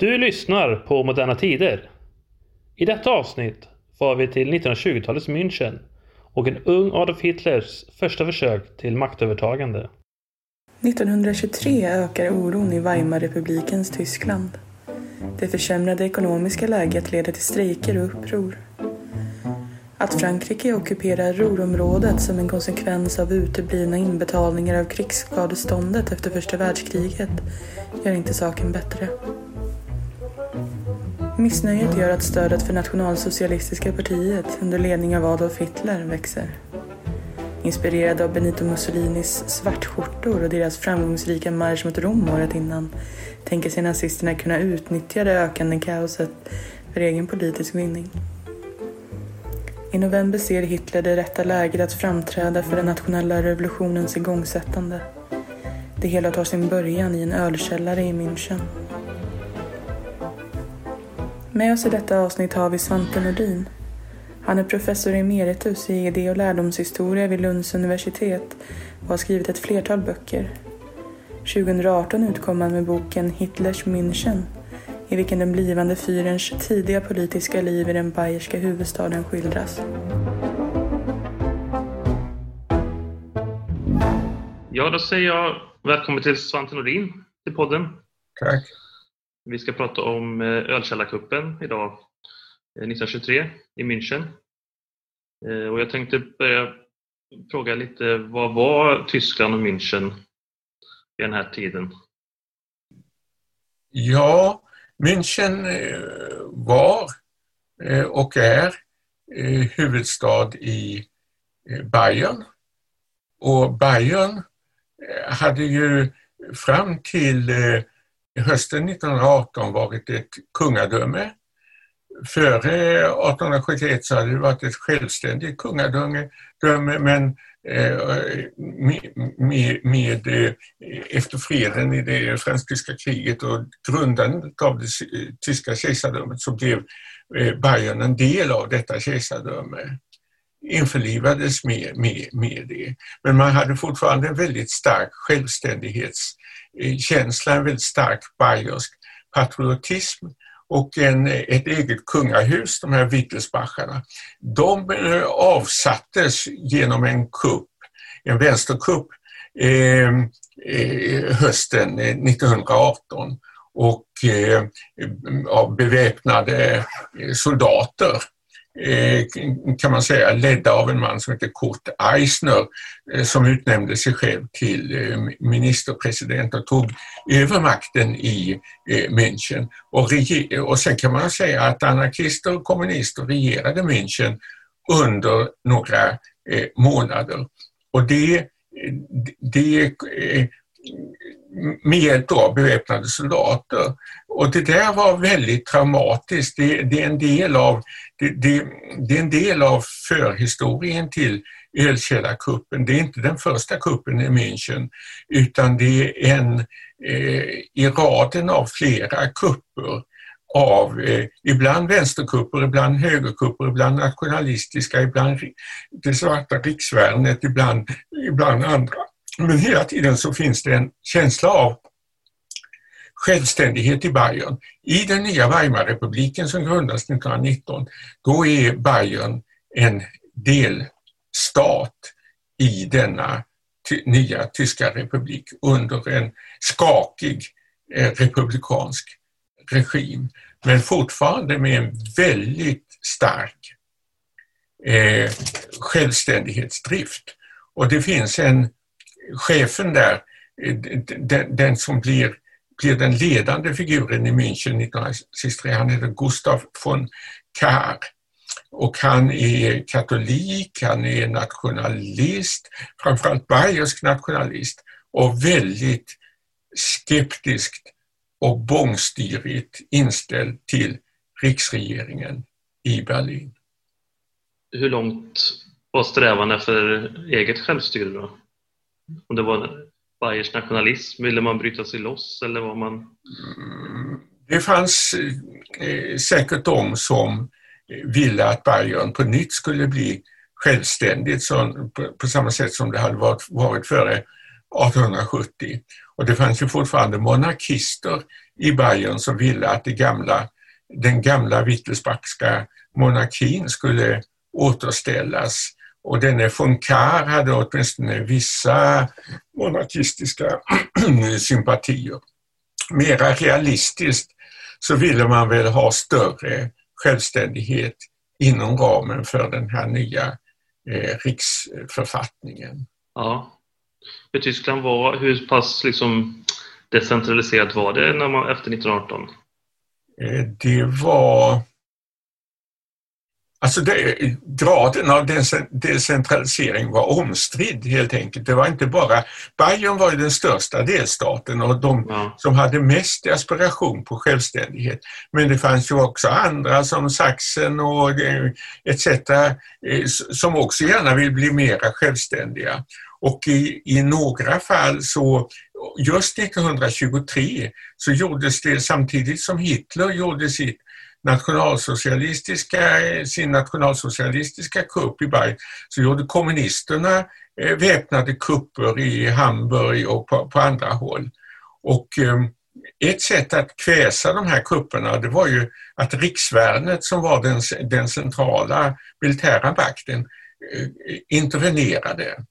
Du lyssnar på Moderna Tider. I detta avsnitt far vi till 1920-talets München och en ung Adolf Hitlers första försök till maktövertagande. 1923 ökar oron i Weimarrepublikens Tyskland. Det försämrade ekonomiska läget leder till strejker och uppror. Att Frankrike ockuperar Ruhrområdet som en konsekvens av uteblivna inbetalningar av krigsskadeståndet efter första världskriget gör inte saken bättre. Missnöjet gör att stödet för nationalsocialistiska partiet under ledning av Adolf Hitler växer. Inspirerad av Benito Mussolinis svartskjortor och deras framgångsrika marsch mot Rom året innan tänker sig nazisterna kunna utnyttja det ökande kaoset för egen politisk vinning. I november ser Hitler det rätta läget att framträda för den nationella revolutionens igångsättande. Det hela tar sin början i en ölkällare i München. Med oss i detta avsnitt har vi Svante Nordin. Han är professor emeritus i idé och lärdomshistoria vid Lunds universitet och har skrivit ett flertal böcker. 2018 utkom han med boken Hitlers München i vilken den blivande fyrens tidiga politiska liv i den bayerska huvudstaden skildras. Ja, då säger jag välkommen till Svante Nordin till podden. Tack. Vi ska prata om eh, ölkällarkuppen idag, eh, 1923 i München. Eh, och jag tänkte börja fråga lite, vad var Tyskland och München vid den här tiden? Ja, München var och är huvudstad i Bayern. Och Bayern hade ju fram till hösten 1918 varit ett kungadöme. Före 1871 så hade det varit ett självständigt kungadöme men eh, med, med, efter freden i det fransk-tyska kriget och grundandet av det eh, tyska kejsardömet så blev Bayern en del av detta kejsardöme införlivades med, med, med det. Men man hade fortfarande en väldigt stark självständighets Eh, en väldigt stark bayersk patriotism och en, ett eget kungahus, de här Wittelsbacharna, De eh, avsattes genom en kupp, en vänsterkupp eh, eh hösten 1918 och eh, av beväpnade soldater. Eh, kan man säga, ledda av en man som heter Kurt Eisner eh, som utnämnde sig själv till eh, ministerpresident och tog över makten i München. Och, och sen kan man säga att anarkister och kommunister regerade München under några månader. Och det, det med hjälp av beväpnade soldater. Och det där var väldigt traumatiskt. Det, det är, en del av, det, det, det, är en del av förhistorien till ölkällarkuppen. Det är inte den första kuppen i München utan det är en eh, i raden av flera kupper av eh, ibland vänsterkupper, ibland högerkupper, ibland nationalistiska, ibland det svarta riksvärnet, ibland, ibland andra. Men hela tiden så finns det en känsla av självständighet i Bayern. I den nya Weimarrepubliken som grundas 1919, då är Bayern en delstat i denna nya tyska republik under en skakig eh, republikansk regim. Men fortfarande med en väldigt stark eh, självständighetsdrift. Och det finns en chefen där, eh, den, den som blir, blir den ledande figuren i München 1963, han heter Gustav von Kahr. Och han är katolik, han är nationalist, framförallt bayersk nationalist och väldigt skeptiskt och bångstyrigt inställd till riksregeringen i Berlin. Hur långt var strävan efter eget självstyre då? Om det var Bayers nationalism, ville man bryta sig loss eller var man... Det fanns eh, säkert de som ville att Bayern på nytt skulle bli självständigt så, på, på, samma sätt som det hade varit, varit före 1870. Och det fanns ju fortfarande monarkister i Bayern som ville att det gamla, den gamla Wittelsbachska monarkin skulle återställas. Och denne Kahr hade åtminstone vissa monarkistiska sympatier. Mera realistiskt så ville man väl ha större självständighet inom ramen för den här nya eh, riksförfattningen. Ja. För Tyskland var, hur pass liksom decentraliserat var det när man, efter 1918? Eh, det var Alltså det, graden av decentralisering var omstridd helt enkelt. Det var inte bara, Bayern var ju den största delstaten och de ja. som hade mest aspiration på självständighet. Men det fanns ju också andra som Sachsen och etc. Eh, som också gärna vill bli mera självständiga. Och i, i några fall så, just 1923, så gjordes det samtidigt som Hitler gjorde sitt nationalsocialistiska, sin nationalsocialistiska kupp i Bayern så gjorde kommunisterna eh, väpnade kupper i Hamburg och på, på andra håll. Och eh, ett sätt att kväsa de här kupperna det var ju att riksvärnet som var den, den centrala militära makten eh, intervenerade.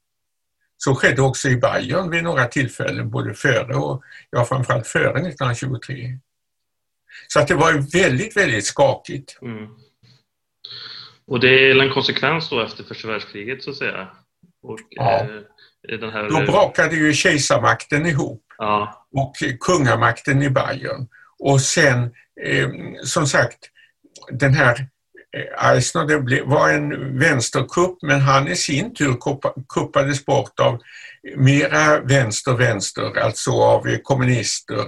Så skedde också i Bayern vid några tillfällen, både före och ja, framförallt före 1923. Så att det var väldigt, väldigt skakigt. Mm. Och det är en konsekvens då efter första världskriget så att säga? Och, ja. eh, den här... Då brakade ju kejsarmakten ihop ja. och kungamakten i Bayern. Och sen, eh, som sagt, den här eh, Eisner det var en vänsterkupp men han i sin tur kuppades bort av mera vänster-vänster, alltså av kommunister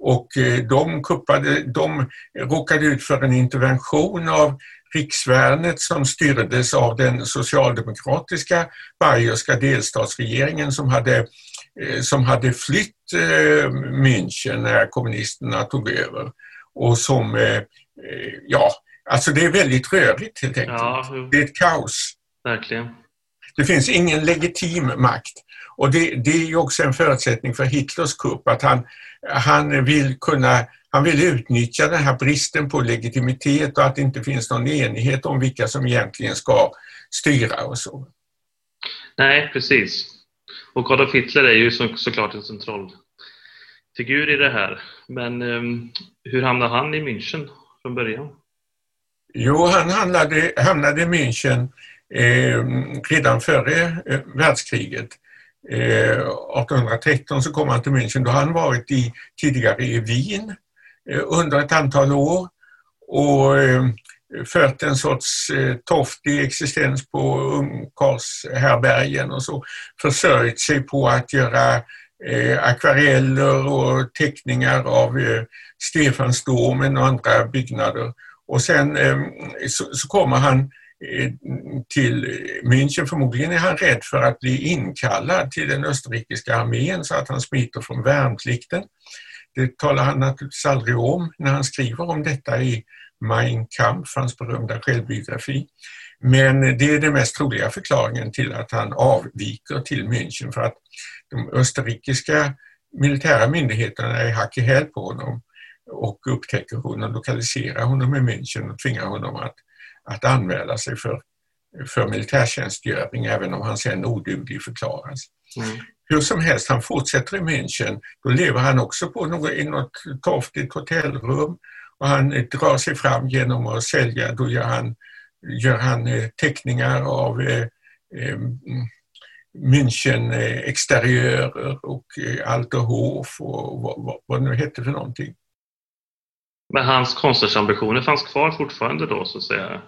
och eh, de, kuppade, de råkade ut för en intervention av riksvärnet som styrdes av den socialdemokratiska bayerska delstatsregeringen som hade, eh, som hade flytt eh, München när kommunisterna tog över. Och som, ja, alltså det är väldigt rörigt helt enkelt. Ja, det är ett kaos. Verkligen. Det finns ingen legitim makt. Och det, det är också en förutsättning för Hitlers kupp, att han, han, vill kunna, han vill utnyttja den här bristen på legitimitet och att det inte finns någon enighet om vilka som egentligen ska styra och så. Nej, precis. Och Adolf Hitler är ju så, såklart en central figur i det här. Men um, hur hamnade han i München från början? Jo, han hamnade, hamnade i München eh, redan före eh, världskriget. Eh, 1813 så kom han till München. Då han varit i, tidigare i Wien eh, under ett antal år och eh, fört en sorts eh, torftig existens på ungkarlshärbärgen och så. Försörjt sig på att göra eh, akvareller och teckningar av Stefansdomen och andra byggnader. Och sen så kommer han Eh, till München. Förmodligen är han rädd för att bli inkallad till den österrikiska armén så att han smiter från värnplikten. Det talar han naturligtvis aldrig om när han skriver om detta i Mein Kampf, hans berömda självbiografi. Men det är den mest troliga förklaringen till att han avviker till München för att de österrikiska militära myndigheterna är hack i häl på honom och upptäcker honom, lokaliserar honom i München och tvingar honom att att anmäla sig för, för militärtjänstgöring även om han sen oduglig förklaras. Mm. Hur som helst, han fortsätter i München. Då lever han också på något, i något torftigt hotellrum och han drar sig fram genom att sälja. Då gör han, gör han eh, teckningar av eh, eh, München eh, exteriörer och eh, Alterhof och vad, vad, vad det nu hette för någonting. Men hans konstnärsambitioner fanns kvar fortfarande då så att säga?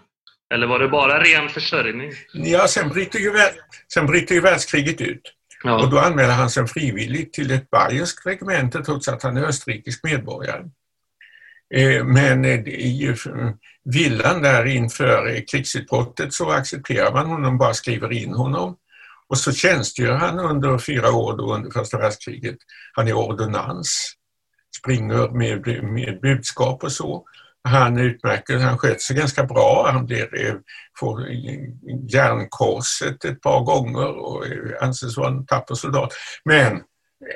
Eller var det bara ren försörjning? Ja, sen bryter ju, sen bryter ju världskriget ut. Ja. Och då anmäler han sig frivilligt till ett bayerskt regemente trots att han är österrikisk medborgare. Eh, men i villan där inför krigsutbrottet så accepterar man honom, bara skriver in honom. Och så tjänstgör han under fyra år då under första världskriget. Han är ordonnans, springer med, med budskap och så. Han utmärker han sköter sig ganska bra. Han blir, eh, får järnkorset ett par gånger och eh, anses vara en tapper soldat. Men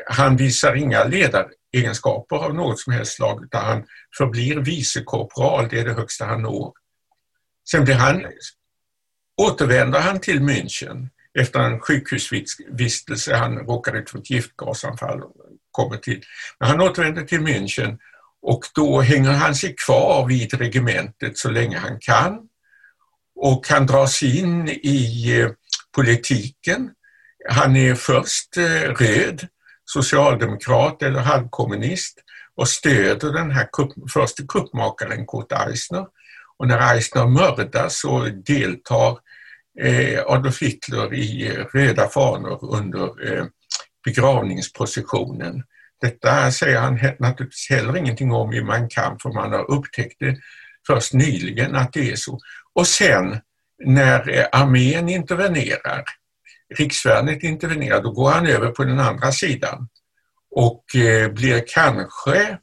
Han visar inga ledaregenskaper av något som helst slag utan han förblir vicekorpral, det är det högsta han når. Sen blir han, återvänder han till München efter en sjukhusvistelse, han råkade ut för ett giftgasanfall kommer till. Men han återvänder till München och då hänger han sig kvar vid regementet så länge han kan och han dras in i eh, politiken. Han är först eh, röd, socialdemokrat eller halvkommunist och stöder den här kupp, första kuppmakaren Kurt Eisner. Och när Eisner mördas så deltar eh, Adolf Hitler i röda fanor under begravningsprocessionen. Detta säger han naturligtvis heller ingenting om i Mein Kampf för man har upptäckt det först nyligen att det är så. Och sen när eh, armén intervenerar, riksvärnet intervenerar, då går han över på den andra sidan och eh, blir kanske,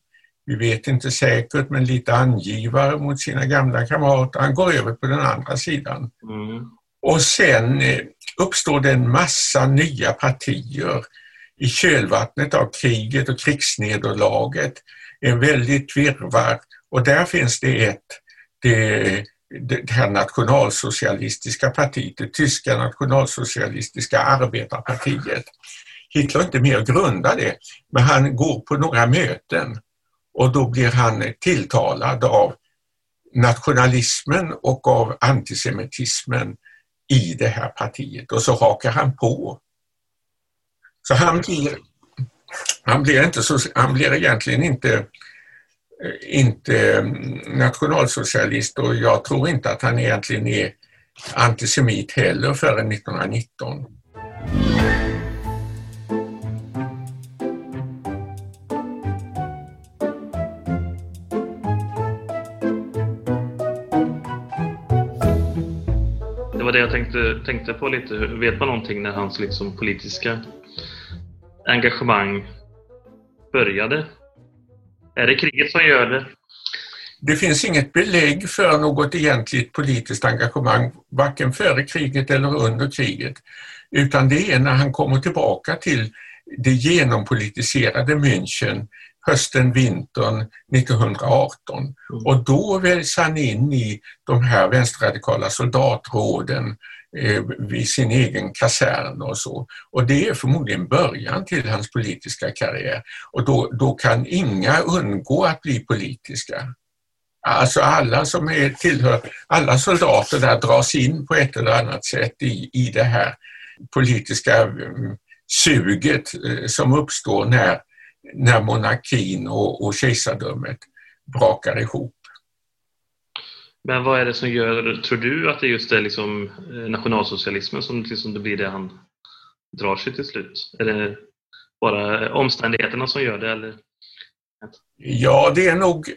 vi vet inte säkert, men lite angivare mot sina gamla kamrater. Han går över på den andra sidan. Mm. Och sen eh, uppstår det en massa nya partier i kölvattnet av kriget och krigsnederlaget. En väldigt virrvarr och där finns det ett, det, det här nationalsocialistiska partiet, det tyska nationalsocialistiska arbetarpartiet. Hitler är inte med och grundar det, men han går på några möten och då blir han tilltalad av nationalismen och av antisemitismen i det här partiet och så hakar han på. Så han blir, han blir, inte så, han blir egentligen inte eh, inte mm, nationalsocialist och jag tror inte att han egentligen är antisemit heller förrän 1919. Det var det jag tänkte, tänkte på lite. Vet man någonting när hans liksom politiska engagemang började? Är det kriget som gör det? Det finns inget belägg för något egentligt politiskt engagemang, varken före kriget eller under kriget. Utan det är när han kommer tillbaka till det genompolitiserade München hösten, vintern 1918. Mm. Och då väljs han in i de här vänsterradikala soldatråden Eh, vid sin egen kasern och så. Och det är förmodligen början till hans politiska karriär. Och då, då kan inga undgå att bli politiska. Alltså alla som är, tillhör, alla soldater där dras in på ett eller annat sätt i, i det här politiska mm, suget eh, som uppstår när när monarkin och, och kejsardömet brakar ihop. Men vad är det som gör, tror du att det just är liksom eh, nationalsocialismen som liksom det blir det han drar sig till slut? Är det bara omständigheterna som gör det? Eller? Ja, det är nog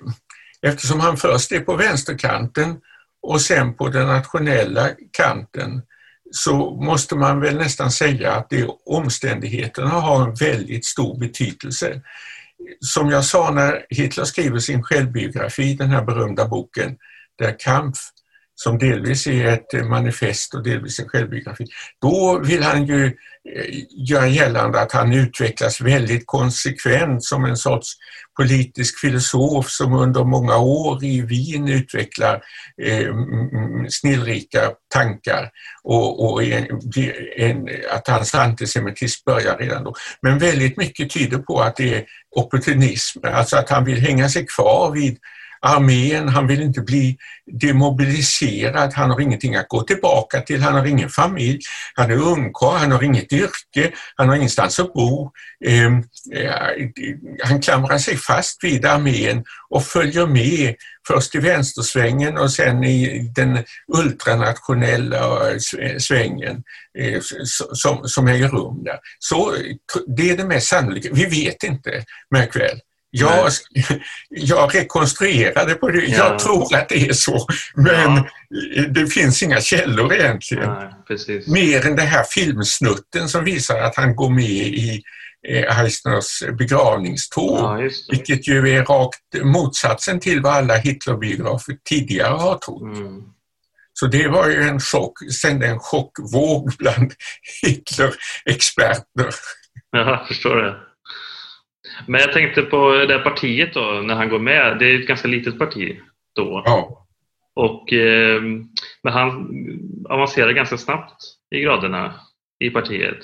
eftersom han först är på vänsterkanten och sen på den nationella kanten så måste man väl nästan säga att det omständigheterna har en väldigt stor betydelse. Som jag sa när Hitler skriver sin självbiografi, den här berömda boken där Kampf, som delvis är ett eh, manifest och delvis en självbiografi, då vill han ju eh, göra gällande att han utvecklas väldigt konsekvent som en sorts politisk filosof som under många år i Wien utvecklar eh, snillrika tankar och, och en, en, att hans antisemitism börjar redan då. Men väldigt mycket tyder på att det är opportunism, alltså att han vill hänga sig kvar vid armén, han vill inte bli demobiliserad, han har ingenting att gå tillbaka till, han har ingen familj, han är ungkarl, han har inget yrke, han har ingenstans att bo. Ehm, eh, han klamrar sig fast vid armén och följer med först i vänstersvängen och sen i den ultranationella eh, eh, svängen eh, som, som äger rum där. Så det är det mest sannolika. Vi vet inte, märk väl. Jag, jag rekonstruerade på det. Ja. Jag tror att det är så. Men ja. det finns inga källor egentligen. Nej, Mer än den här filmsnutten som visar att han går med i eh, Eisners begravningståg. Ja, vilket ju är rakt motsatsen till vad alla Hitlerbiografer tidigare har trott. Mm. Så det var ju en chock, sände en chockvåg bland Hitler-experter. Ja, jag förstår det. Men jag tänkte på det partiet då, när han går med. Det är ett ganska litet parti då. Ja. Och, eh, men han avancerar ganska snabbt i graderna i partiet.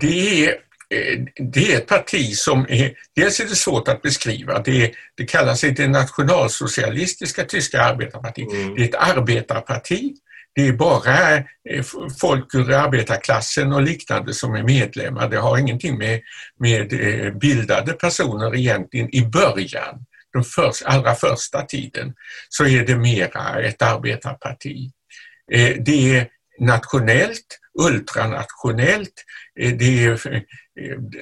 Det är, eh, det är ett parti som är, dels är det svårt att beskriva, det, det kallar sig det nationalsocialistiska tyska arbetarpartiet. Mm. Det är ett arbetarparti. Det är bara eh, folk ur arbetarklassen och liknande som är medlemmar. Det har ingenting med, med eh, bildade personer egentligen i början. Den först, allra första tiden så är det mera ett arbetarparti. Eh, det är nationellt, ultranationellt, det är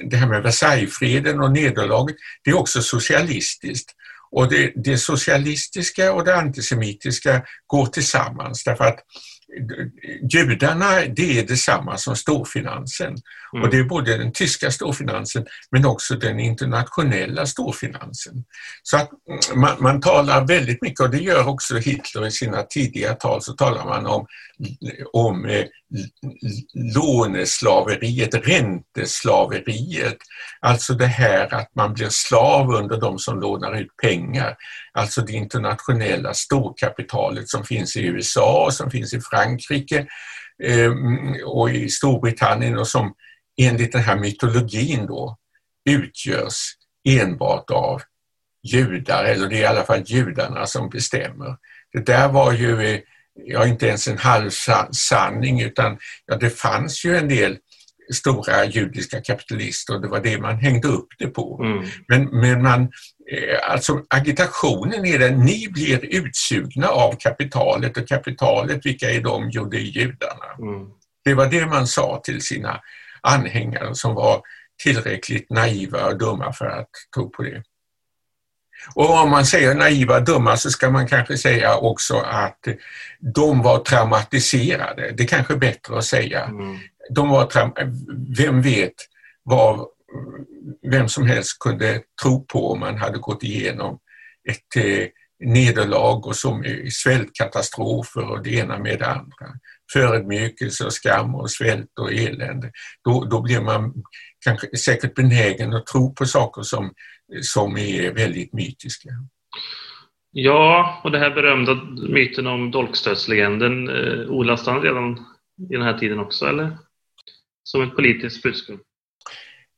det här med Versaillesfreden och nederlaget, det är också socialistiskt. Och det, det socialistiska och det antisemitiska går tillsammans därför att judarna det är detsamma som storfinansen. Mm. Och det är både den tyska storfinansen men också den internationella storfinansen. Så att man, man talar väldigt mycket, och det gör också Hitler i sina tidiga tal, så talar man om, om eh, låneslaveriet, ränteslaveriet. Alltså det här att man blir slav under de som lånar ut pengar. Alltså det internationella storkapitalet som finns i USA, som finns i Frankrike eh, och i Storbritannien och som enligt den här mytologin då utgörs enbart av judar, eller det är i alla fall judarna som bestämmer. Det där var ju ja, inte ens en halvsanning utan ja, det fanns ju en del stora judiska kapitalister och det var det man hängde upp det på. Mm. Men, men man, alltså agitationen är den, ni blir utsugna av kapitalet och kapitalet, vilka är de? Jo, det är judarna. Mm. Det var det man sa till sina anhängare som var tillräckligt naiva och dumma för att tro på det. Och om man säger naiva och dumma så ska man kanske säga också att de var traumatiserade. Det är kanske är bättre att säga. Mm. De var vem vet vad vem som helst kunde tro på om man hade gått igenom ett eh, nederlag och som svältkatastrofer och det ena med det andra. Förödmjukelse och skam och svält och elände. Då, då blir man kanske säkert benägen att tro på saker som, som är väldigt mytiska. Ja, och den här berömda myten om dolkstötslegenden, eh, odlas den redan i den här tiden också, eller? Som ett politiskt budskap?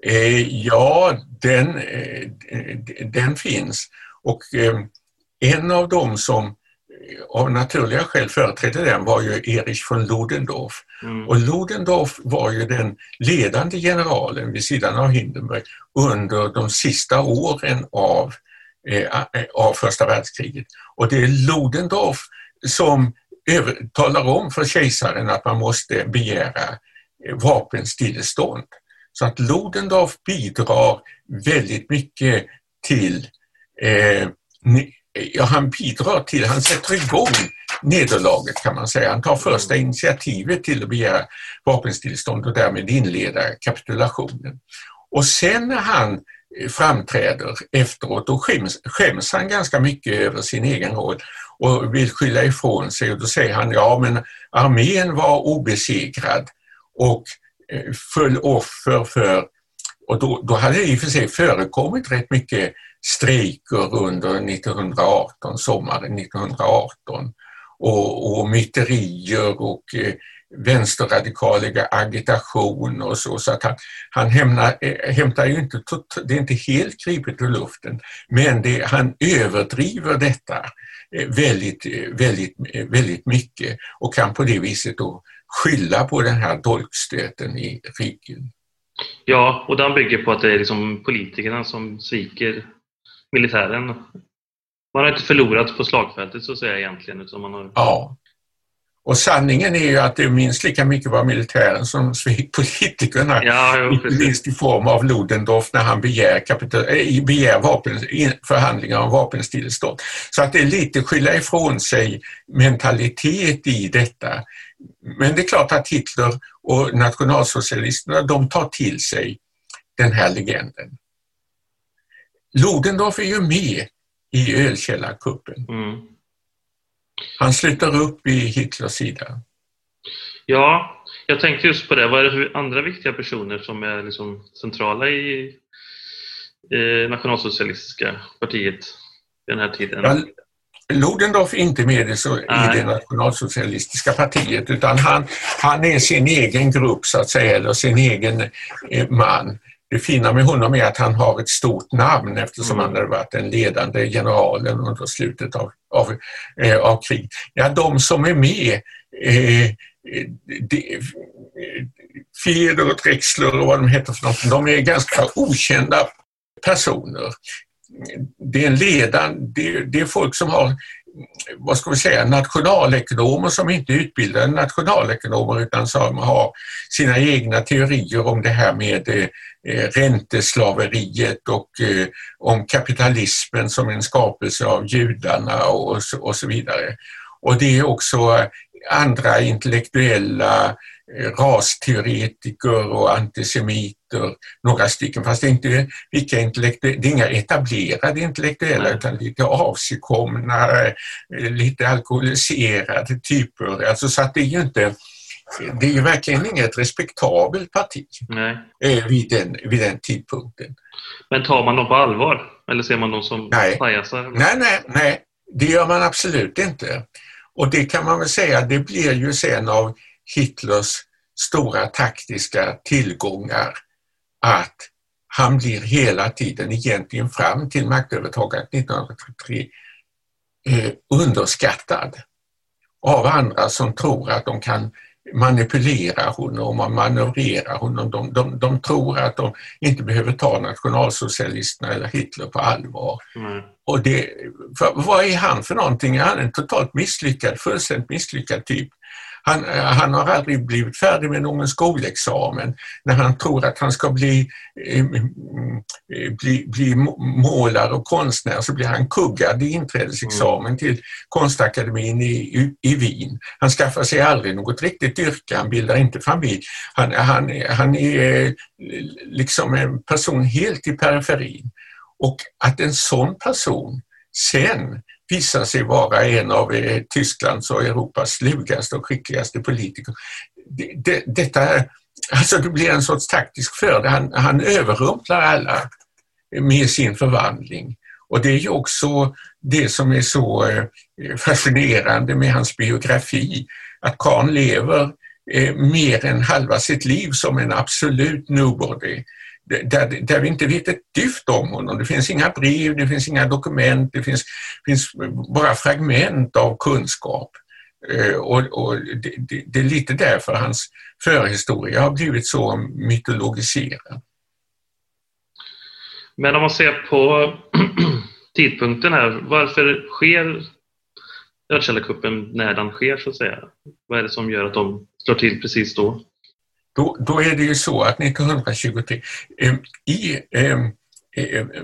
Eh, ja, den, eh, den finns. Och eh, en av dem som av naturliga skäl företrädde den var ju Erich von Ludendorff. Mm. Och Ludendorff var ju den ledande generalen vid sidan av Hindenburg under de sista åren av, eh, av första världskriget. Och det är Ludendorff som över, talar om för kejsaren att man måste begära vapenstillestånd. Så att Ludendorff bidrar väldigt mycket till eh, ja, han bidrar till, han sätter igång nederlaget kan man säga. Han tar första initiativet till att begära vapenstillstånd och därmed inleda kapitulationen. Och sen när han framträder efteråt, då skäms, skäms han ganska mycket över sin egen roll och vill skylla ifrån sig och då säger han ja men armén var obesegrad och föll offer för och då, då hade det i och för sig förekommit rätt mycket strejker under 1918, sommaren 1918 och, och myterier och eh, vänsterradikaliga agitation och så. Så att han, han hämnar, eh, hämtar ju inte, det är inte helt gripet ur luften, men det, han överdriver detta eh, väldigt, eh, väldigt, eh, väldigt mycket och kan på det viset då skylla på den här dolkstöten i ryggen. Ja, och den bygger på att det är liksom politikerna som sviker militären. Man har inte förlorat på slagfältet så att säga egentligen. Utan man har... Ja. Och sanningen är ju att det minst lika mycket var militären som svek politikerna. Ja, inte minst i form av Ludendorff när han begär, äh, begär vapen, förhandlingar om vapenstillestånd. Så att det är lite skylla ifrån sig mentalitet i detta. Men det är klart att Hitler och nationalsocialisterna de tar till sig den här legenden. Ludendorff är ju med i ölkällarkuppen. Mm. Han slutar upp i Hitlers sida. Ja, jag tänkte just på det. Vad är det för andra viktiga personer som är liksom centrala i, eh, nationalsocialistiska partiet den här tiden? Ja, Ludendorff är inte med i det nationalsocialistiska partiet utan han, han är sin egen grupp så att säga, eller sin egen eh, man. Det fina med honom är att han har ett stort namn eftersom mm. han hade varit den ledande generalen under slutet av, av, eh, av krig. Ja, de som är med, eh, de, och Drexler och vad de heter för något, de är ganska okända personer. Det är en ledan, det, det är folk som har vad ska vi säga, nationalekonomer som inte är utbildade nationalekonomer utan som har sina egna teorier om det här med eh, ränteslaveriet och eh, om kapitalismen som en skapelse av judarna och, och så vidare. Och det är också andra intellektuella Eh, rasteoretiker och antisemiter, några stycken, fast det är inte vilka intellektuella, det är inga etablerade intellektuella utan lite avsigkomna, eh, lite alkoholiserade typer. Alltså så att det är ju inte det är ju verkligen inget respektabelt parti nej. Eh, vid, den, vid den tidpunkten. Men tar man dem på allvar? Eller ser man dem som pajasar? Nej, nej, nej. Det gör man absolut inte. Och det kan man väl säga, det blir ju sen av Hitlers stora taktiska tillgångar att han blir hela tiden, egentligen fram till maktövertagandet 1933, eh, underskattad av andra som tror att de kan manipulera honom och manövrera honom. De, de, de tror att de inte behöver ta nationalsocialisterna eller Hitler på allvar. Mm. Och det, vad är han för någonting? Han är en totalt misslyckad, fullständigt misslyckad typ. Han, han har aldrig blivit färdig med någon skolexamen. När han tror att han ska bli, eh, bli, bli målare och konstnär så blir han kuggad i inträdesexamen mm. till konstakademin i, i Wien. Han skaffar sig aldrig något riktigt yrke, han bildar inte familj. Han, han, han är liksom en person helt i periferin. Och att en sån person sen visar sig vara en av eh, Tysklands och Europas slugaste och skickligaste politiker. Det, det, detta, alltså det blir en sorts taktisk fördel. Han, han överrumplar alla med sin förvandling. Och det är ju också det som är så eh, fascinerande med hans biografi, att Karl lever eh, mer än halva sitt liv som en absolut nobody där, där vi inte vet ett dyft om honom. Det finns inga brev, det finns inga dokument, det finns, finns bara fragment av kunskap. Eh, och, och det, det, det, är lite därför hans förhistoria har blivit så mytologiserad. Men om man ser på tidpunkten här, varför sker örtkällarkuppen när den sker så att säga? Vad är det som gör att de slår till precis då? Då, då är det ju så att 1923 eh, i eh,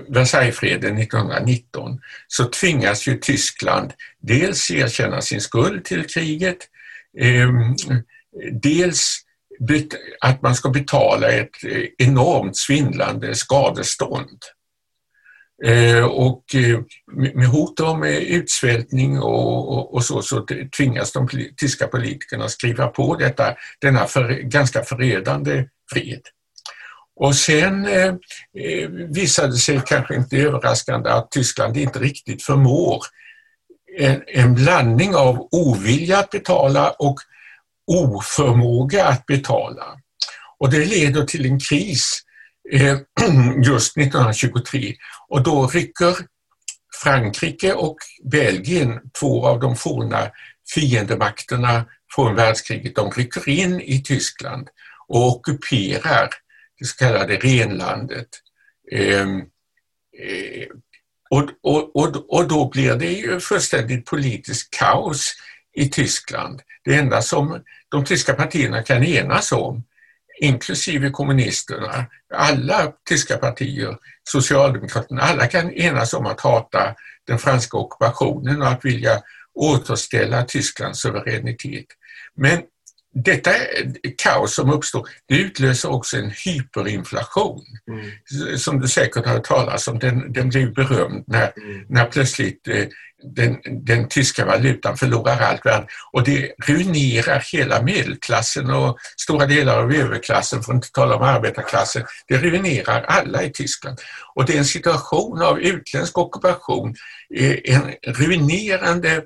Versaillesfreden 1919 så tvingas ju Tyskland dels erkänna sin skuld till kriget, eh, dels att man ska betala ett eh, enormt svindlande skadestånd. Eh, och eh, med hot om eh, utsvältning och, och, och, så, så tvingas de tyska politikerna skriva på detta, denna för, ganska förödande fred. Och sen eh, visade det sig kanske inte överraskande att Tyskland inte riktigt förmår en, en blandning av ovilja att betala och oförmåga att betala. Och det leder till en kris Eh, Eh, just 1923 och då rycker Frankrike och Belgien, två av de forna fiendemakterna från världskriget, de rycker in i Tyskland och ockuperar det så kallade renlandet. Ehm, eh, och, och, och, och då blir det ju fullständigt politiskt kaos i Tyskland. Det enda som de tyska partierna kan enas om inklusive kommunisterna, alla tyska partier, Socialdemokraterna, alla kan enas om att hata den franska ockupationen och att vilja återställa Tysklands suveränitet. Men detta kaos som uppstår, det utlöser också en hyperinflation. Mm. Som du säkert har hört talas om, den, den blev berömd när, mm. när plötsligt eh, den, den tyska valutan förlorar allt värde och det ruinerar hela medelklassen och stora delar av överklassen, för att inte tala om arbetarklassen. Det ruinerar alla i Tyskland. Och det är en situation av utländsk ockupation, eh, en ruinerande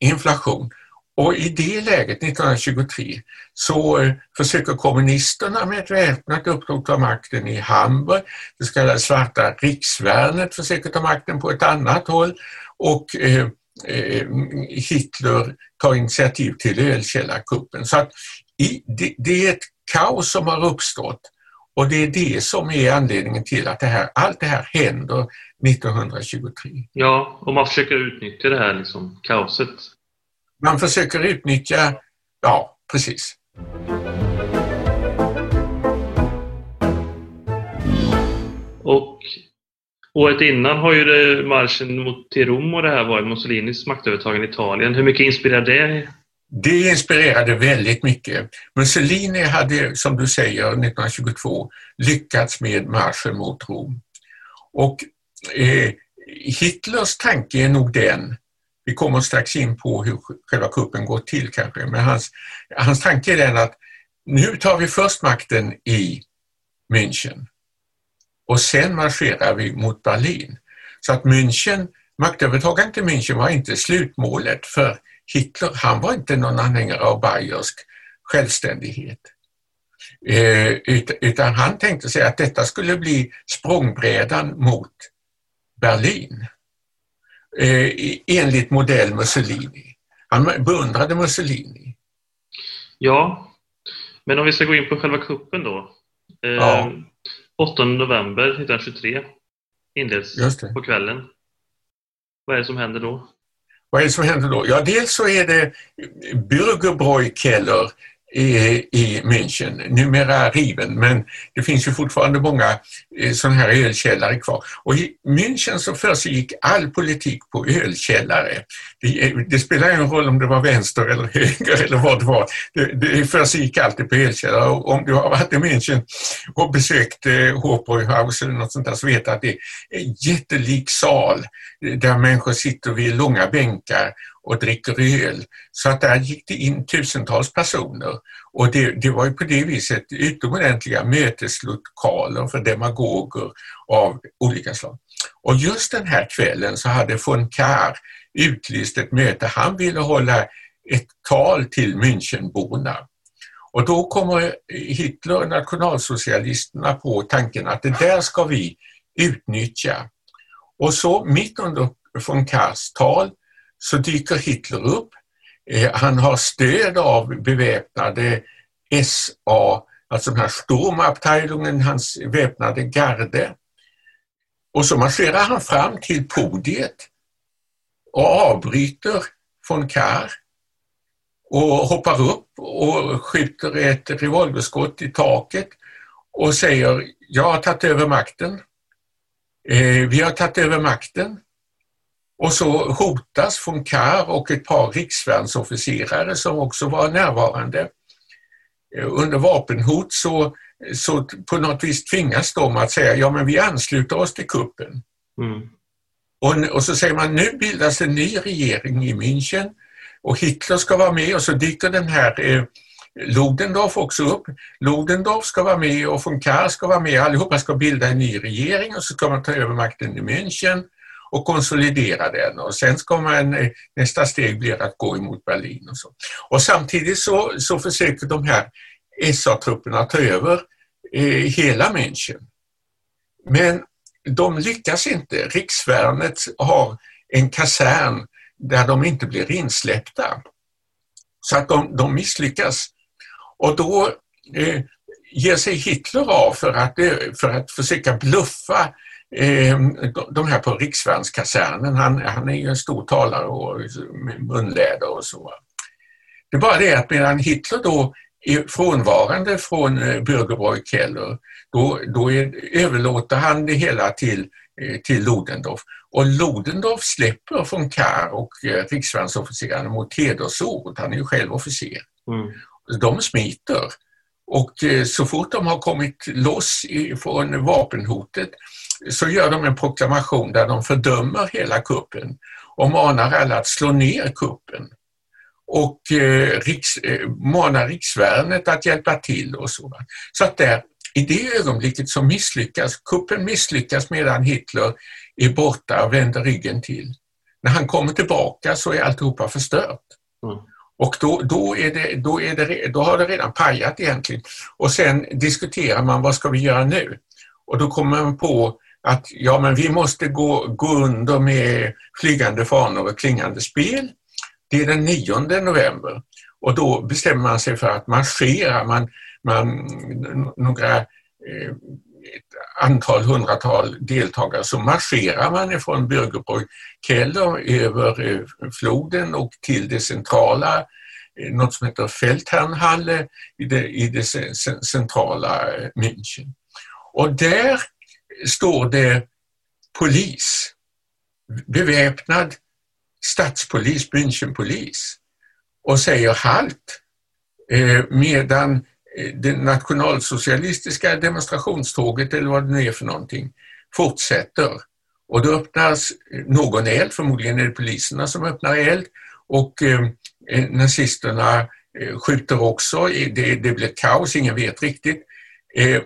inflation och i det läget 1923 så försöker kommunisterna med ett väpnat uppror ta makten i Hamburg. Det så kallade svarta riksvärnet försöker ta makten på ett annat håll och eh, eh, Hitler tar initiativ till ölkällarkuppen. Så att i, det, det, är ett kaos som har uppstått och det är det som är anledningen till att det här, allt det här händer 1923. Ja, och man försöker utnyttja det här liksom, kaoset man försöker utnyttja, ja precis. Och året innan har ju det marschen mot till Rom och det här varit Mussolinis maktövertagande i Italien. Hur mycket inspirerade det? Det inspirerade väldigt mycket. Mussolini hade, som du säger, 1922 lyckats med marschen mot Rom. Och eh, Hitlers tanke är nog den vi kommer strax in på hur själva kuppen går till kanske, men hans, hans tanke är den att nu tar vi först makten i München och sen marscherar vi mot Berlin. Så att München, maktövertagandet i München var inte slutmålet för Hitler, han var inte någon anhängare av bayersk självständighet. Eh, utan han tänkte sig att detta skulle bli språngbrädan mot Berlin eh, enligt modell Mussolini. Han beundrade Mussolini. Ja, men om vi ska gå in på själva kuppen då. Eh, ja. 8 november 1923 inleds på kvällen. Vad är det som händer då? Vad är det som händer då? Ja, dels så är det Bürgerbräukeller i, i München, numera riven, men det finns ju fortfarande många eh, sådana här ölkällare kvar. Och i München så försiggick all politik på ölkällare. Det, eh, det spelar ingen roll om det var vänster eller höger eller vad det var. Det, det försiggick alltid på ölkällare och om du har varit i München och besökt eh, Hofbräuhaus eller något sånt där så vet du att det är en jättelik sal där människor sitter vid långa bänkar och dricker öl. Så att där gick det in tusentals personer och det, det var ju på det viset utomordentliga möteslokaler för demagoger av olika slag. Och just den här kvällen så hade von Kahr utlyst ett möte. Han ville hålla ett tal till Münchenborna. Och då kommer Hitler och nationalsocialisterna på tanken att det där ska vi utnyttja. Och så mitt under von Kahrs tal så dyker Hitler upp. Eh, han har stöd av beväpnade SA, alltså den här Sturmabteilungen, hans väpnade garde. Och så marscherar han fram till podiet och avbryter von Kahr och hoppar upp och skjuter ett revolverskott i taket och säger jag har tagit över makten. Eh, vi har tagit över makten. Och så hotas von Kahr och ett par riksvärnsofficerare som också var närvarande. Eh, under vapenhot så, så på något vis tvingas de att säga ja men vi ansluter oss till kuppen. Mm. Och, och, så säger man nu bildas en ny regering i München och Hitler ska vara med och så dyker den här eh, Ludendorff också upp. Ludendorff ska vara med och von Kahr ska vara med. Allihopa ska bilda en ny regering och så ska man ta över makten i München och konsolidera den och sen ska man, eh, nästa steg blir att gå emot Berlin och så. Och samtidigt så, så försöker de här SA-trupperna ta över eh, hela München. Men de lyckas inte. Riksvärnet har en kasern där de inte blir insläppta. Så att de, de misslyckas. Och då eh, ger sig Hitler av för att, eh, för att försöka bluffa de här på Riksvärnskasernen. Han, han är ju en stor talare och med munläder och så. Det är bara det att medan Hitler då är frånvarande från eh, Bürgerbräu-Keller, då, då är, överlåter han det hela till, eh, till Ludendorff. Och Ludendorff släpper von Kahr och eh, riksvärnsofficerarna mot hedersord. Han är ju själv officer. Mm. de smiter. Och så fort de har kommit loss från vapenhotet så gör de en proklamation där de fördömer hela kuppen och manar alla att slå ner kuppen och eh, riks, eh, manar riksvärnet att hjälpa till och så. Så att där, i det ögonblicket så misslyckas, kuppen misslyckas medan Hitler är borta och vänder ryggen till. När han kommer tillbaka så är alltihopa förstört. Mm. Och då, då, är det, då, är det, då har det redan pajat egentligen. Och sen diskuterar man vad ska vi göra nu? Och då kommer man på att ja, men vi måste gå, gå under med flygande fanor och klingande spel. Det är den 9 november och då bestämmer man sig för att marschera. Man, man, några eh, ett antal hundratal deltagare så marscherar man ifrån Bürgerbrug Keller över eh, floden och till det centrala, eh, något som heter Feldherrnhalle i det, i det centrala eh, München. Och där står det polis, beväpnad stadspolis, Münchenpolis och säger halt eh, medan eh, det nationalsocialistiska demonstrationståget eller vad det nu är för någonting fortsätter. Och då öppnas eh, någon eld, förmodligen är det poliserna som öppnar eld och eh, nazisterna skjuter också, det, det blir kaos, ingen vet riktigt. Eh,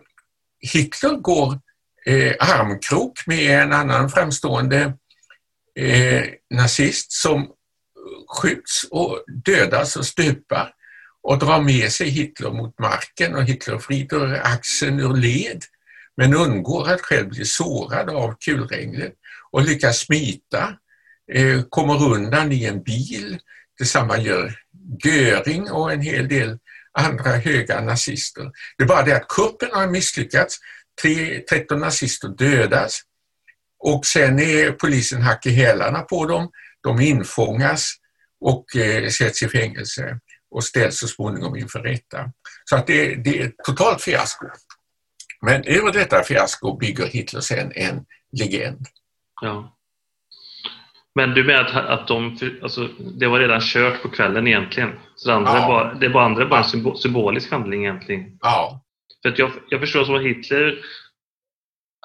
Hitler går eh, armkrok med en annan framstående eh, nazist som skjuts och dödas och stupar och drar med sig Hitler mot marken och Hitler vrider axeln ur led men undgår att själv bli sårad av kulregnet och lyckas smita, eh, kommer undan i en bil. Detsamma gör Göring och en hel del andra höga nazister. Det är bara det att kuppen har misslyckats. 13 nazister dödas och sen är polisen hack i hälarna på dem. De infångas och eh, sätts i fängelse och ställs så småningom inför rätta. Så att det, det är ett totalt fiasko. Men över detta fiasko bygger Hitler sen en legend. Ja. Men du menar att, att de, alltså, det var redan kört på kvällen egentligen? Så det, andra ja. bara, det var andra bara en symbolisk handling egentligen? Ja. För att jag, jag förstår som att Hitler,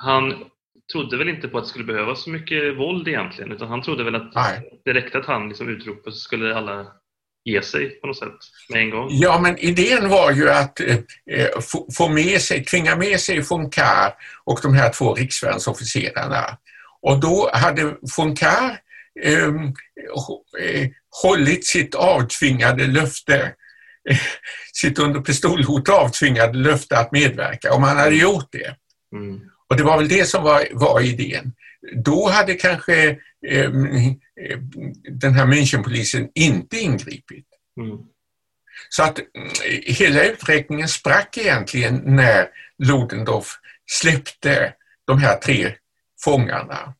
han trodde väl inte på att det skulle behövas så mycket våld egentligen, utan han trodde väl att Nej. det räckte att han liksom utropade så skulle alla ge sig på något sätt med en gång. Ja, men idén var ju att eh, eh få med sig, tvinga med sig Kahr och de här två riksvärnsofficerarna. Och då hade Kahr ehm, eh, hållit sitt avtvingade löfte sitt under pistolhot avtvingade löfte att medverka om han hade gjort det. Mm. Och det var väl det som var, var idén. Då hade kanske eh, den här Münchenpolisen inte ingripit. Mm. Så att mm, hela uträkningen sprack egentligen när Ludendorff släppte de här tre fångarna.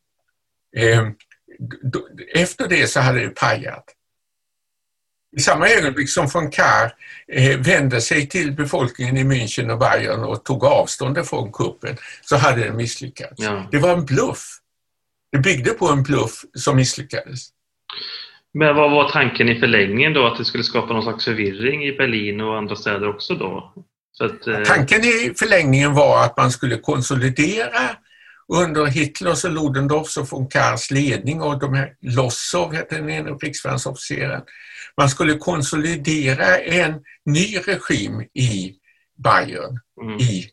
Eh, efter det så hade det pajat. I samma ögonblick som von Kahr eh, vände sig till befolkningen i München och Bayern och tog avstånd från kuppen så hade den misslyckats. Ja. Det var en bluff. Det byggde på en bluff som misslyckades. Men vad var tanken i förlängningen då? Att det skulle skapa någon slags förvirring i Berlin och andra städer också då? Att, eh... Tanken i förlängningen var att man skulle konsolidera under Hitlers och Ludendorffs och von Kahrs ledning och de här Lossow hette den ena krigsvärnsofficeren. Man skulle konsolidera en ny regim i Bayern, mm. i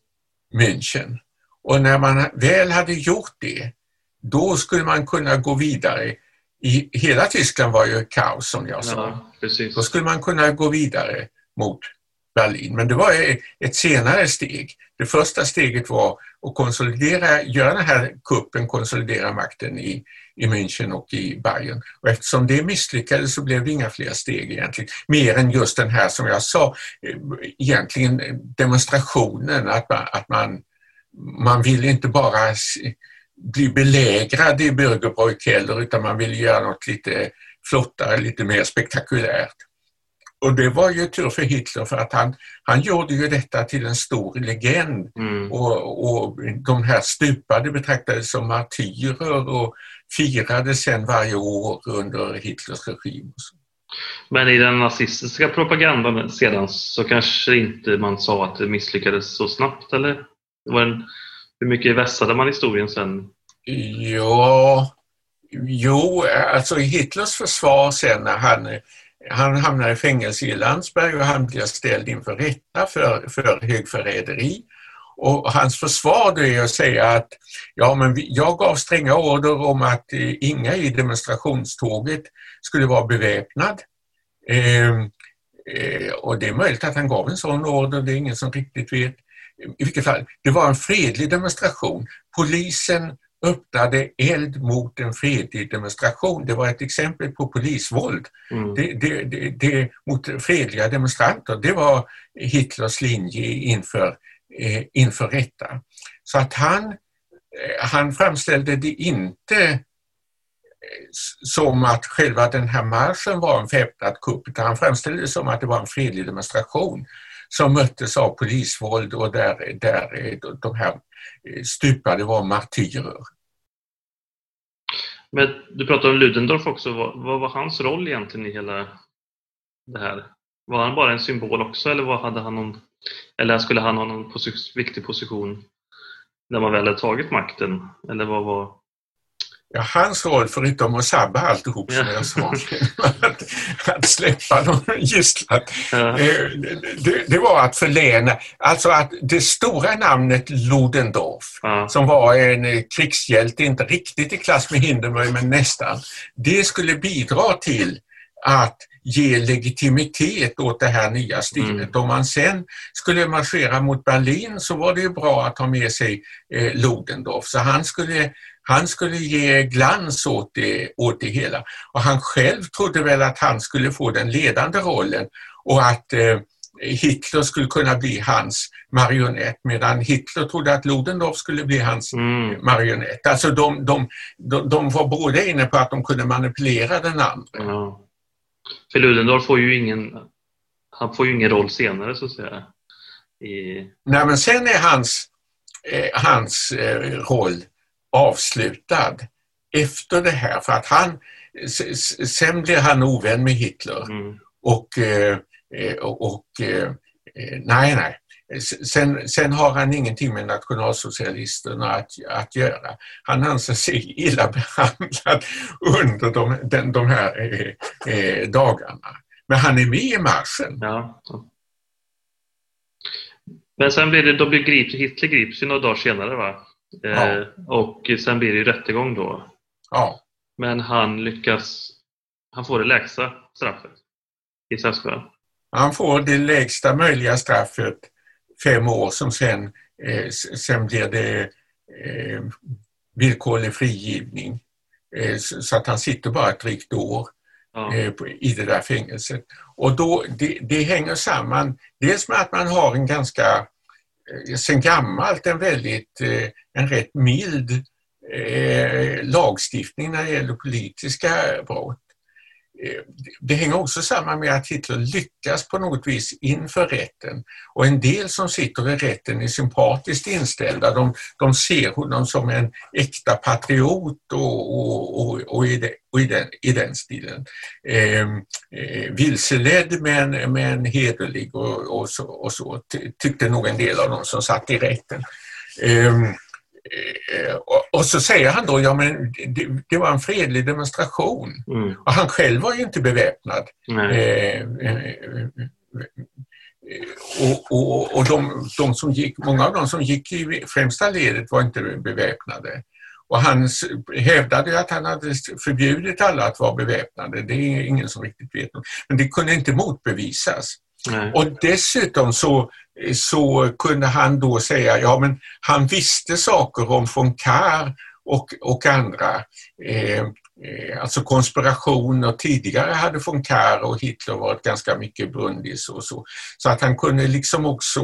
München. Och när man väl hade gjort det då skulle man kunna gå vidare. I, hela Tyskland var ju kaos som jag sa. Ja, då skulle man kunna gå vidare mot Berlin. Men det var ett senare steg. Det första steget var att konsolidera, göra den här kuppen, konsolidera makten i, i München och i Bayern. Och eftersom det misslyckades så blev det inga fler steg egentligen. Mer än just den här som jag sa, eh, egentligen demonstrationen, att man, att man, man vill inte bara bli belägrad i Bürgerbräu heller utan man vill göra något lite flottare, lite mer spektakulärt. Och det var ju tur för Hitler för att han, han gjorde ju detta till en stor legend mm. och, och de här stupade betraktades som martyrer och firades sen varje år under Hitlers regim. Men i den nazistiska propagandan sedan så kanske inte man sa att det misslyckades så snabbt, eller? En, hur mycket vässade man historien sen? Ja, jo, alltså i Hitlers försvar sen när han, han hamnar i fängelse i Landsberg och han blir ställd inför rätta för, för högförräderi. Och hans försvar då är att säga att ja, men jag gav stränga order om att eh, inga i demonstrationståget skulle vara beväpnad. Eh, eh, och det är möjligt att han gav en sån order, det är ingen som riktigt vet. I vilket fall, det var en fredlig demonstration. Polisen öppnade eld mot en fredlig demonstration. Det var ett exempel på polisvåld mm. det, det, det, mot fredliga demonstranter. Det var Hitlers linje inför, eh, inför rätta. Så att han, eh, han framställde det inte som att själva den här marschen var en väpnad kupp utan han framställde det som att det var en fredlig demonstration som möttes av polisvåld och där, där de här stupade var martyrer. Men du pratade om Ludendorff också. Vad, vad, var hans roll egentligen i hela det här? Var han bara en symbol också eller, vad hade han någon, eller skulle han ha någon posi viktig position när man väl hade tagit makten? Eller vad var Ja, hans roll, förutom att sabba alltihop som jag sa, att, att släppa någon gisslan, ja. Eh, det, det, var att förläna, alltså att det stora namnet Ludendorff, ja. som var en eh, krigshjälte, inte riktigt i klass med Hindenburg, men nästan, det skulle bidra till att ge legitimitet åt det här nya styret. Mm. Om man sen skulle marschera mot Berlin så var det bra att ha med sig eh, Ludendorff. Så han skulle han skulle ge glans åt det, åt det hela. Och han själv trodde väl att han skulle få den ledande rollen och att eh, Hitler skulle kunna bli hans marionett medan Hitler trodde att Ludendorff skulle bli hans mm. marionett. Alltså de, de, de, de, var båda inne på att de kunde manipulera den andra. Ja. För Ludendorff får ju ingen, han får ju ingen roll senare så att säga. I... Nej men sen är hans, eh, hans eh, roll avslutad efter det här för att han sen blir han ovän med Hitler mm. och, eh, och, och eh, nej, nej. Sen, sen har han ingenting med nationalsocialisterna att, att göra. Han anser sig illa behandlad under de, den, de här eh, eh, dagarna. Men han är med i marschen. Ja. Men sen blir det, då blir grip, Hitler grips ju några dagar senare va? Ja. Eh, och sen blir det ju rättegång då. Ja. Men han lyckas, han får det lägsta straffet i sällskap. Han får det lägsta möjliga straffet, fem år, som sen, eh, sen blir det eh, villkorlig frigivning. Eh, så att han sitter bara ett drygt år eh, i det där fängelset. Och då, det, det hänger samman dels med att man har en ganska Eh, sen gammalt en väldigt, eh, en rätt mild eh, lagstiftning när det gäller politiska brott. Det hänger också samman med att Hitler lyckas på något vis inför rätten. Och en del som sitter i rätten är sympatiskt inställda. De, de ser honom som en äkta patriot och, och, och, och, i, de, och i, den, i den stilen. Ehm, eh, vilseledd men, men hederlig och, och, så, och så tyckte nog en del av dem som satt i rätten. Eh, och så säger han då, ja men det, det var en fredlig demonstration. Mm. Och han själv var ju inte beväpnad. Eh, och, och, och de, de, som gick, många av de som gick i främsta ledet var inte beväpnade. Och han hävdade att han hade förbjudit alla att vara beväpnade. Det är ingen som riktigt vet. Men det kunde inte motbevisas. Nej. Och dessutom så, så kunde han då säga, ja men han visste saker om von Kahr och, och andra. Eh, eh alltså konspirationer. Tidigare hade von Kahr och Hitler varit ganska mycket brundis och så. Så att han kunde liksom också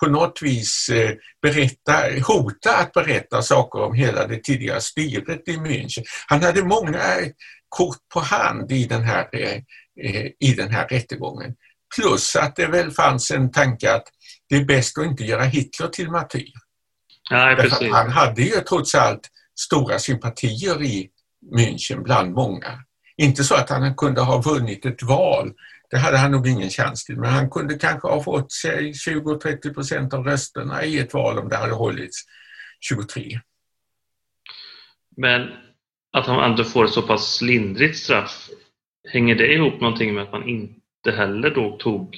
på något vis eh, berätta, hota att berätta saker om hela det tidigare styret i München. Han hade många kort på hand i den här, eh, eh i den här rättegången. Plus att det väl fanns en tanke att det är bäst att inte göra Hitler till martyr. Nej, han hade ju trots allt stora sympatier i München bland många. Inte så att han kunde ha vunnit ett val, det hade han nog ingen chans till, men han kunde kanske ha fått 20-30 procent av rösterna i ett val om det hade hållits 23. Men att han ändå får ett så pass lindrigt straff, hänger det ihop någonting med att man inte heller då tog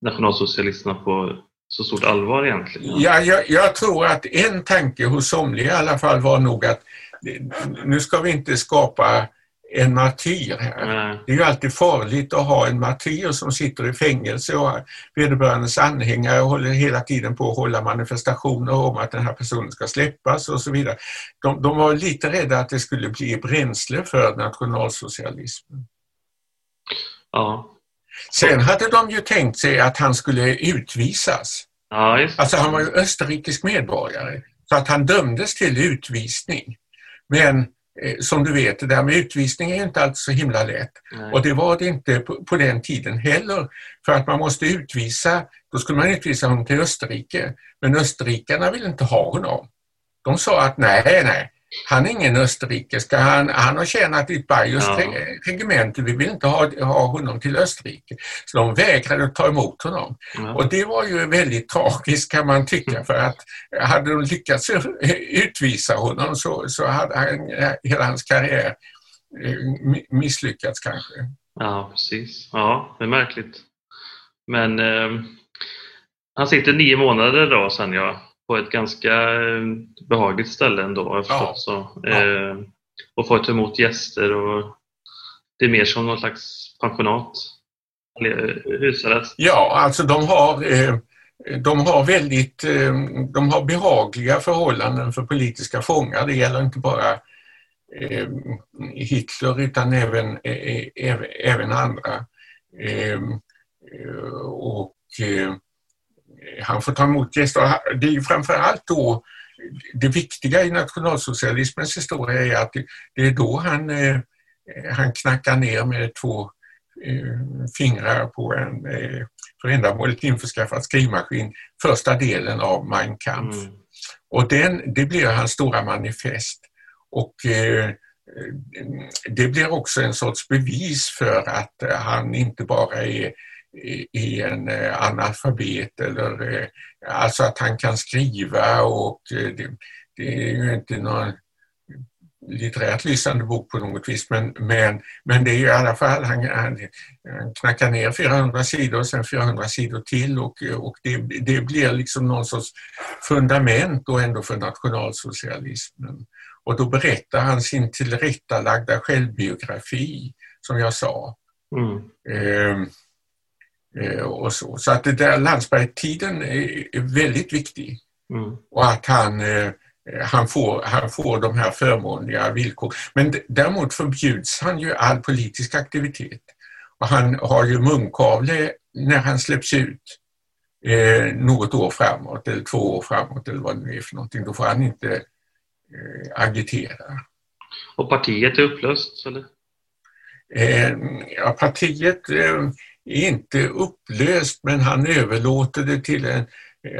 nationalsocialisterna på så stort allvar egentligen? Ja, jag, jag tror att en tanke hos somliga i alla fall var nog att nu ska vi inte skapa en martyr här. Nej. Det är ju alltid farligt att ha en martyr som sitter i fängelse och vederbörandes anhängare håller hela tiden på att hålla manifestationer om att den här personen ska släppas och så vidare. De, de var lite rädda att det skulle bli bränsle för nationalsocialismen. Ja. Sen hade de ju tänkt sig att han skulle utvisas. Ja, alltså han var ju österrikisk medborgare så att han dömdes till utvisning. Men Eh, som du vet, det där med utvisning är inte alltid så himla lätt. Nej. Och det var det inte på, på, den tiden heller. För att man måste utvisa, då skulle man utvisa honom till Österrike. Men österrikarna ville inte ha honom. De sa att nej, nej, han är ingen österrikiska, han, han har tjänat i ett bayerskt ja. regemente, vi vill inte ha, ha honom till Österrike. Så de vägrade att ta emot honom. Ja. Och det var ju väldigt tragiskt kan man tycka för att hade de lyckats utvisa honom så, så hade han, hela hans karriär eh, misslyckats kanske. Ja, precis. Ja, det är märkligt. Men eh, han sitter nio månader då sen ja på ett ganska eh, behagligt ställe ändå. Ja. Så. Ja. Eh, och får ta emot gäster och det är mer som någon slags pensionat. Husarrest. Ja, alltså de har, eh, de har väldigt de har behagliga förhållanden för politiska fångar. Det gäller inte bara Hitler utan även, även andra. Och han får ta emot gäster. Det är ju framförallt då det viktiga i nationalsocialismens historia är att det är då han, eh, han knackar ner med två eh, fingrar på en eh, för ändamålet införskaffad skrivmaskin första delen av Mein Kampf. Mm. Och den, det blir hans stora manifest. Och det blir också en sorts bevis för att han inte bara är i en eh, analfabet eller eh, alltså att han kan skriva och eh, det, det är ju inte någon litterärt lysande bok på något vis men, men, men det är i alla fall, han, han, han knackar ner 400 sidor och sen 400 sidor till och, och det, det blir liksom någon sorts fundament då ändå för nationalsocialismen. Och då berättar han sin tillrättalagda självbiografi som jag sa. Mm. Eh, Eh, och så. så att det där Landsberg-tiden är väldigt viktig. Mm. Och att han, eh, han, får, han får de här förmånliga villkoren. Men däremot förbjuds han ju all politisk aktivitet. Och han har ju munkavle när han släpps ut eh, något år framåt eller två år framåt eller vad det nu är för någonting. Då får han inte eh, agitera. Och partiet är upplöst? Eller? Eh, ja, partiet eh, inte upplöst men han överlåter det till en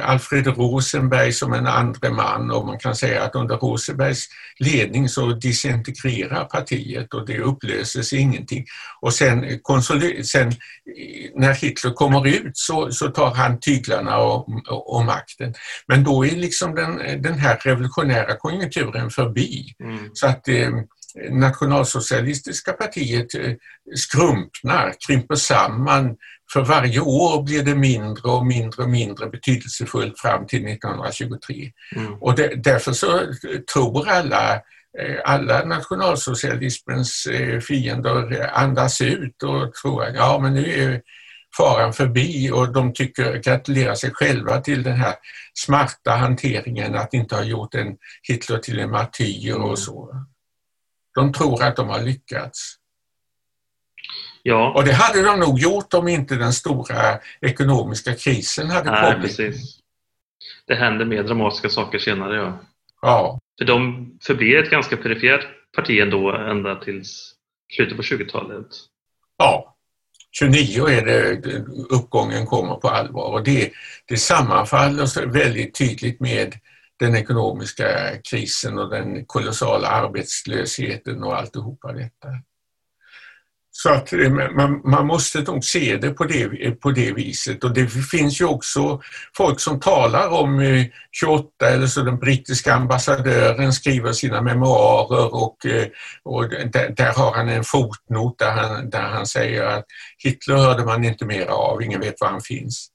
Alfred Rosenberg som en andre man och man kan säga att under Rosenbergs ledning så disintegrerar partiet och det upplöses ingenting. Och sen, sen när Hitler kommer ut så, så tar han tyglarna och, och, och, makten. Men då är liksom den, den här revolutionära konjunkturen förbi. Mm. Så att eh, nationalsocialistiska partiet eh, skrumpnar, krymper samman. För varje år blir det mindre och mindre och mindre betydelsefullt fram till 1923. Mm. Och det, därför så tror alla eh, alla nationalsocialismens eh, fiender andas ut och tror att ja, men nu är faran förbi och de tycker, gratulerar sig själva till den här smarta hanteringen att inte ha gjort en Hitler till en martyr och mm. så. De tror att de har lyckats. Ja. Och det hade de nog gjort om inte den stora ekonomiska krisen hade Nej, kommit. Precis. Det händer mer dramatiska saker senare. Ja. ja. För de förblir ett ganska perifert parti ändå ända tills slutet på 20-talet. Ja. 29 är det uppgången kommer på allvar och det, det sammanfaller väldigt tydligt med den ekonomiska krisen och den kolossala arbetslösheten och alltihopa detta. Så att eh, man, man, måste nog se det på, det på det viset och det finns ju också folk som talar om 28 eh, eller så den brittiska ambassadören skriver sina memoarer och, eh, och där, där, har han en fotnot där han, där han säger att Hitler hörde man inte mer av, ingen vet var han finns.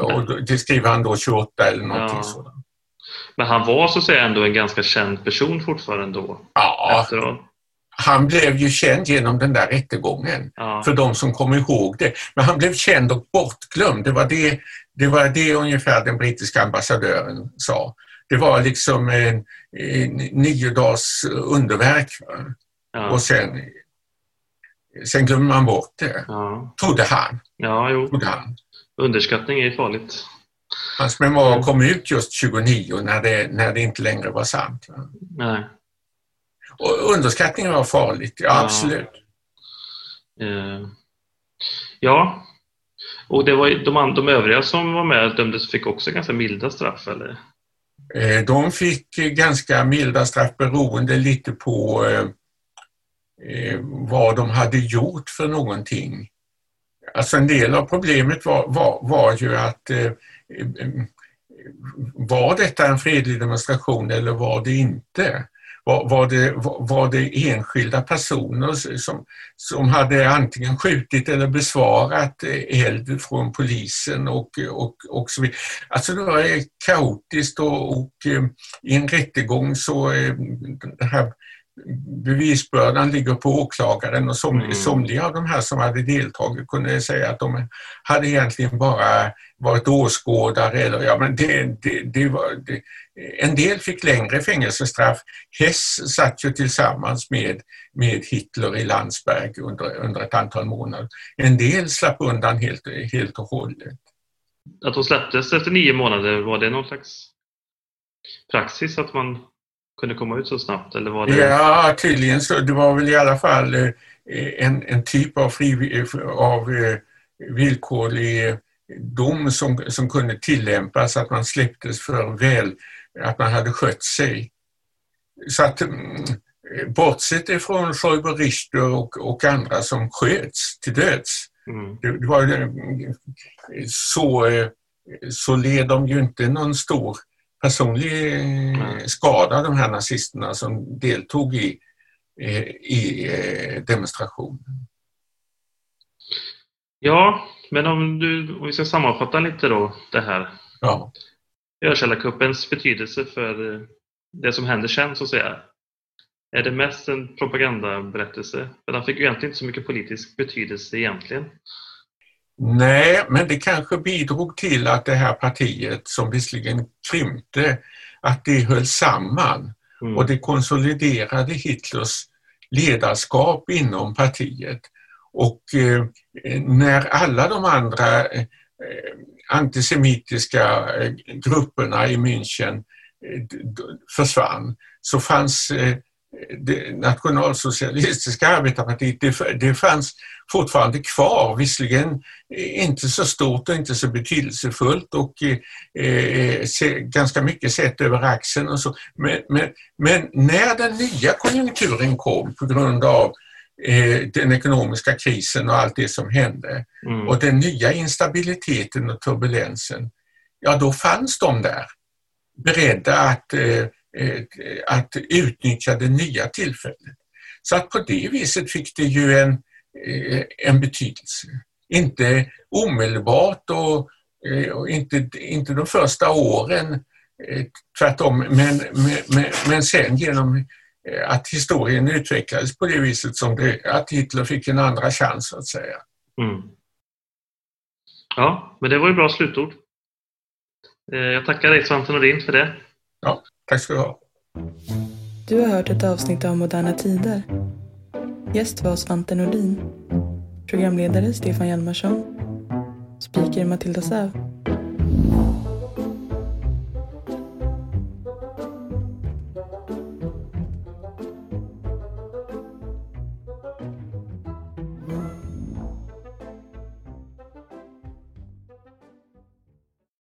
Och det skriver han då 28 eller någonting ja. sådant. Men han var så att säga ändå en ganska känd person fortfarande då? Ja, efteråt han blev ju känd genom den där rättegången, ja. för de som kommer ihåg det. Men han blev känd och bortglömd. Det var det, det, var det ungefär den brittiska ambassadören sa. Det var liksom en, en nio dagars underverk. Ja. Och sen, sen glömde man bort det, ja. trodde han. Ja, jo. Trodde han. Underskattning är farligt. Hans memoar kom ut just 29 när det, när det inte längre var sant. Nej. Och underskattning var farligt, ja, ja. absolut. Uh, ja, och det var de, de övriga som var med dömdes fick också ganska milda straff, eller? Uh, de fick ganska milda straff beroende lite på uh, vad de hade gjort för någonting. Alltså en del av problemet var, var, var ju att var detta en fredlig demonstration eller var det inte? var, var, det, var det enskilda personer som, som hade antingen skjutit eller besvarat eld från polisen och, och, och så vidare. Alltså det var kaotiskt och, och eh, i en rättegång så eh, den här bevisbördan ligger på åklagaren och som, mm. somliga av de här som hade deltagit kunde säga att de hade egentligen bara varit åskådare. Eller, ja, men det, det, det var, det, en del fick längre fängelsestraff. Hess satt ju tillsammans med, med Hitler i Landsberg under, under ett antal månader. En del slapp undan helt, helt och hållet. Att de släpptes efter nio månader, var det någon slags praxis att man kunde komma ut så snabbt? Eller var det... Ja, tydligen så. Det var väl i alla fall eh, en, en typ av, fri, av eh, villkorlig dom som, som kunde tillämpas, att man släpptes för väl, att man hade skött sig. Så att mm, bortsett ifrån Schäuber Richter och, och andra som sköts till döds, mm. det, det, var, så, eh, så led de ju inte någon stor personlig mm. skada, de här nazisterna som deltog i, eh, i eh, demonstrationen. Ja, men om, du, om vi ska sammanfatta lite då det här. Ja. Örkällarkuppens betydelse för det som händer sen så att säga. Är det mest en propagandaberättelse? För den fick ju egentligen inte så mycket politisk betydelse egentligen. Nej, men det kanske bidrog till att det här partiet som visserligen krympte, att det höll samman mm. och det konsoliderade Hitlers ledarskap inom partiet. Och eh, när alla de andra eh, antisemitiska eh, grupperna i München eh, försvann så fanns eh, det nationalsocialistiska arbetarpartiet, det, det fanns fortfarande kvar, visserligen inte så stort och inte så betydelsefullt och eh, se, ganska mycket sett över axeln och så. Men, men, men, när den nya konjunkturen kom på grund av eh, den ekonomiska krisen och allt det som hände mm. och den nya instabiliteten och turbulensen, ja då fanns de där beredda att eh, Eh, att utnyttja det nya tillfället. Så att på det viset fick det ju en, eh, en betydelse. Inte omedelbart och, eh, och inte, inte de första åren, tvärtom, men, men, men sen genom att historien utvecklades på det viset som det, att Hitler fick en andra chans så att säga. Mm. Ja, men det var ju bra slutord. Jag tackar dig Svante Nordin för det. Ja, Tack ska du ha. Du har hört ett avsnitt av Moderna Tider. Gäst var Svante Nordin. Programledare Stefan Hjalmarsson. Speaker Matilda Säv.